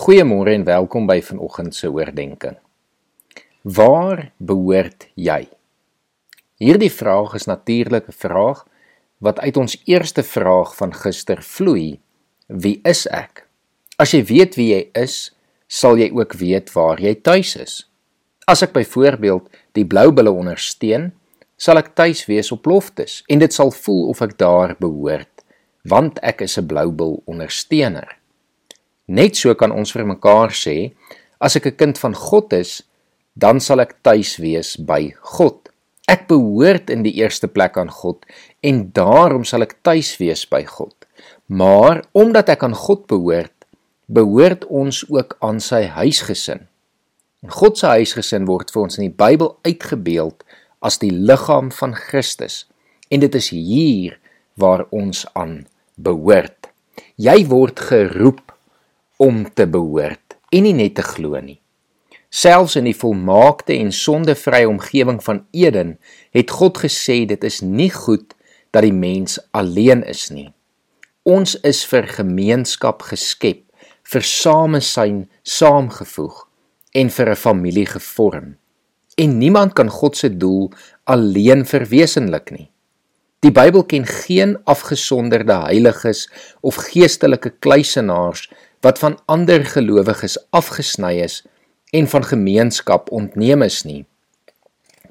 Goeiemôre en welkom by vanoggend se oordeenking. Waar behoort jy? Hierdie vraag is natuurlik 'n vraag wat uit ons eerste vraag van gister vloei. Wie is ek? As jy weet wie jy is, sal jy ook weet waar jy tuis is. As ek byvoorbeeld die blou bulle ondersteun, sal ek tuis wees op loftes en dit sal voel of ek daar behoort, want ek is 'n blou bul ondersteuner. Net so kan ons vir mekaar sê, as ek 'n kind van God is, dan sal ek tuis wees by God. Ek behoort in die eerste plek aan God en daarom sal ek tuis wees by God. Maar omdat ek aan God behoort, behoort ons ook aan sy huisgesin. En God se huisgesin word vir ons in die Bybel uitgebeeld as die liggaam van Christus. En dit is hier waar ons aan behoort. Jy word geroep om te behoort en nie net te glo nie. Selfs in die volmaakte en sondevrye omgewing van Eden het God gesê dit is nie goed dat die mens alleen is nie. Ons is vir gemeenskap geskep, vir samesyn saamgevoeg en vir 'n familie gevorm. En niemand kan God se doel alleen verwesenlik nie. Die Bybel ken geen afgesonderde heiliges of geestelike kluisenaars wat van ander gelowiges afgesny is en van gemeenskap ontneem is nie.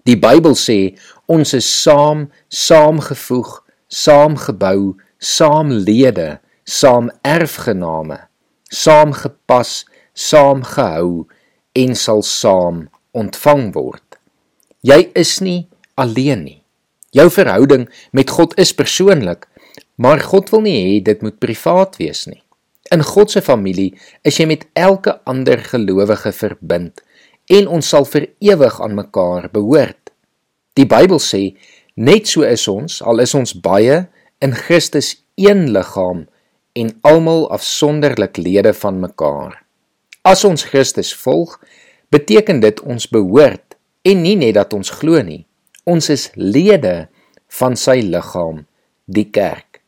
Die Bybel sê ons is saam, saamgevoeg, saamgebou, saamlede, saam erfgename, saamgepas, saamgehou en sal saam ontvang word. Jy is nie alleen nie. Jou verhouding met God is persoonlik, maar God wil nie hê dit moet privaat wees nie. In God se familie is jy met elke ander gelowige verbind en ons sal vir ewig aan mekaar behoort. Die Bybel sê net so is ons, al is ons baie in Christus een liggaam en almal afsonderlik lede van mekaar. As ons Christus volg, beteken dit ons behoort en nie net dat ons glo nie. Ons is lede van sy liggaam, die kerk.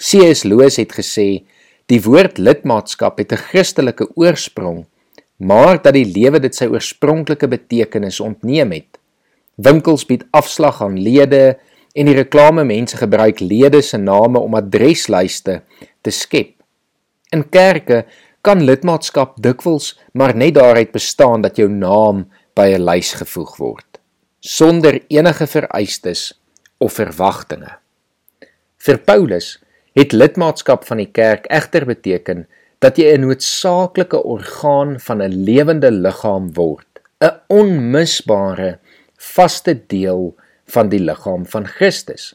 C.S. Lewis het gesê Die woord lidmaatskap het 'n Christelike oorsprong, maar dat die lewe dit sy oorspronklike betekenis ontneem het. Winkels bied afslag aan lede en die reklamemense gebruik lede se name om adreslyste te skep. In kerke kan lidmaatskap dikwels maar net daaruit bestaan dat jou naam by 'n lys gevoeg word sonder enige vereistes of verwagtinge. Vir Paulus het lidmaatskap van die kerk egter beteken dat jy 'n noodsaaklike orgaan van 'n lewende liggaam word, 'n onmisbare vaste deel van die liggaam van Christus.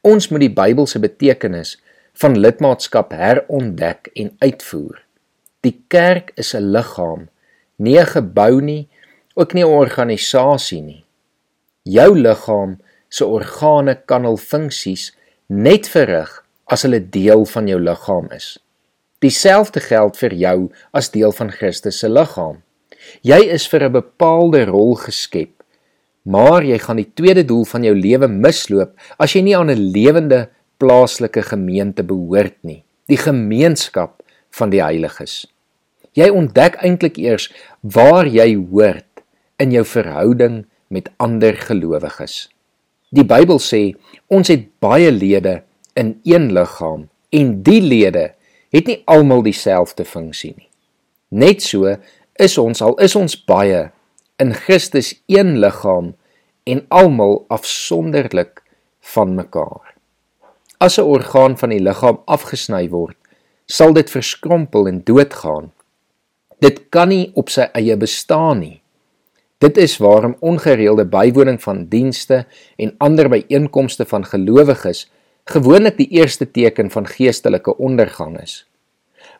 Ons moet die Bybelse betekenis van lidmaatskap herontdek en uitvoer. Die kerk is 'n liggaam, nie 'n gebou nie, ook nie 'n organisasie nie. Jou liggaam se organe kan hul funksies net verrig as hulle deel van jou liggaam is. Dieselfde geld vir jou as deel van Christus se liggaam. Jy is vir 'n bepaalde rol geskep, maar jy gaan die tweede doel van jou lewe misloop as jy nie aan 'n lewende plaaslike gemeente behoort nie, die gemeenskap van die heiliges. Jy ontdek eintlik eers waar jy hoort in jou verhouding met ander gelowiges. Die Bybel sê ons het baie lede in een liggaam en die lede het nie almal dieselfde funksie nie. Net so is ons al is ons baie in Christus een liggaam en almal afsonderlik van mekaar. As 'n orgaan van die liggaam afgesny word, sal dit verskrompel en doodgaan. Dit kan nie op sy eie bestaan nie. Dit is waarom ongereelde bywoning van dienste en ander byeenkomste van gelowiges gewoonlik die eerste teken van geestelike ondergang is.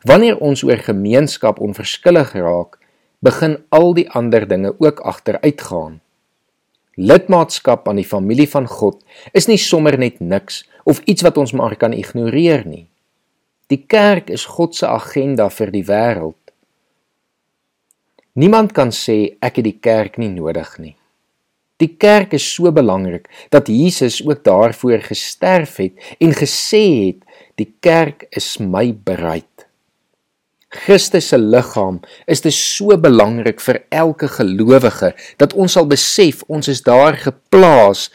Wanneer ons oor gemeenskap onverskillig raak, begin al die ander dinge ook agteruitgaan. Lidmaatskap aan die familie van God is nie sommer net niks of iets wat ons maar kan ignoreer nie. Die kerk is God se agenda vir die wêreld. Niemand kan sê ek het die kerk nie nodig nie. Die kerk is so belangrik dat Jesus ook daarvoor gesterf het en gesê het die kerk is my bereid. Christus se liggaam is dit so belangrik vir elke gelowige dat ons sal besef ons is daar geplaas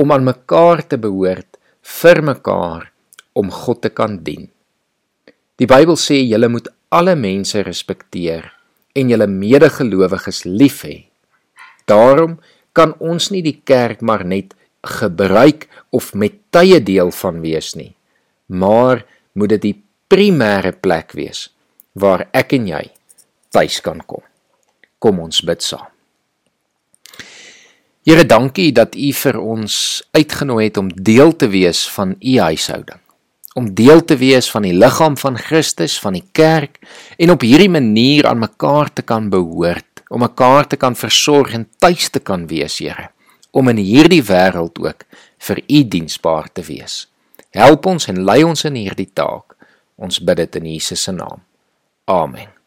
om aan mekaar te behoort vir mekaar om God te kan dien. Die Bybel sê julle moet alle mense respekteer en julle medegelowiges lief hê. Daarom kan ons nie die kerk maar net gebruik of met tye deel van wees nie, maar moet dit die primêre plek wees waar ek en jy tuis kan kom. Kom ons bid saam. Here, dankie dat U vir ons uitgenooi het om deel te wees van U huishouding. Om deel te wees van die liggaam van Christus, van die kerk en op hierdie manier aan mekaar te kan behoort, om mekaar te kan versorg en tuis te kan wees, Here, om in hierdie wêreld ook vir U diensbaar te wees. Help ons en lei ons in hierdie taak. Ons bid dit in Jesus se naam. Amen.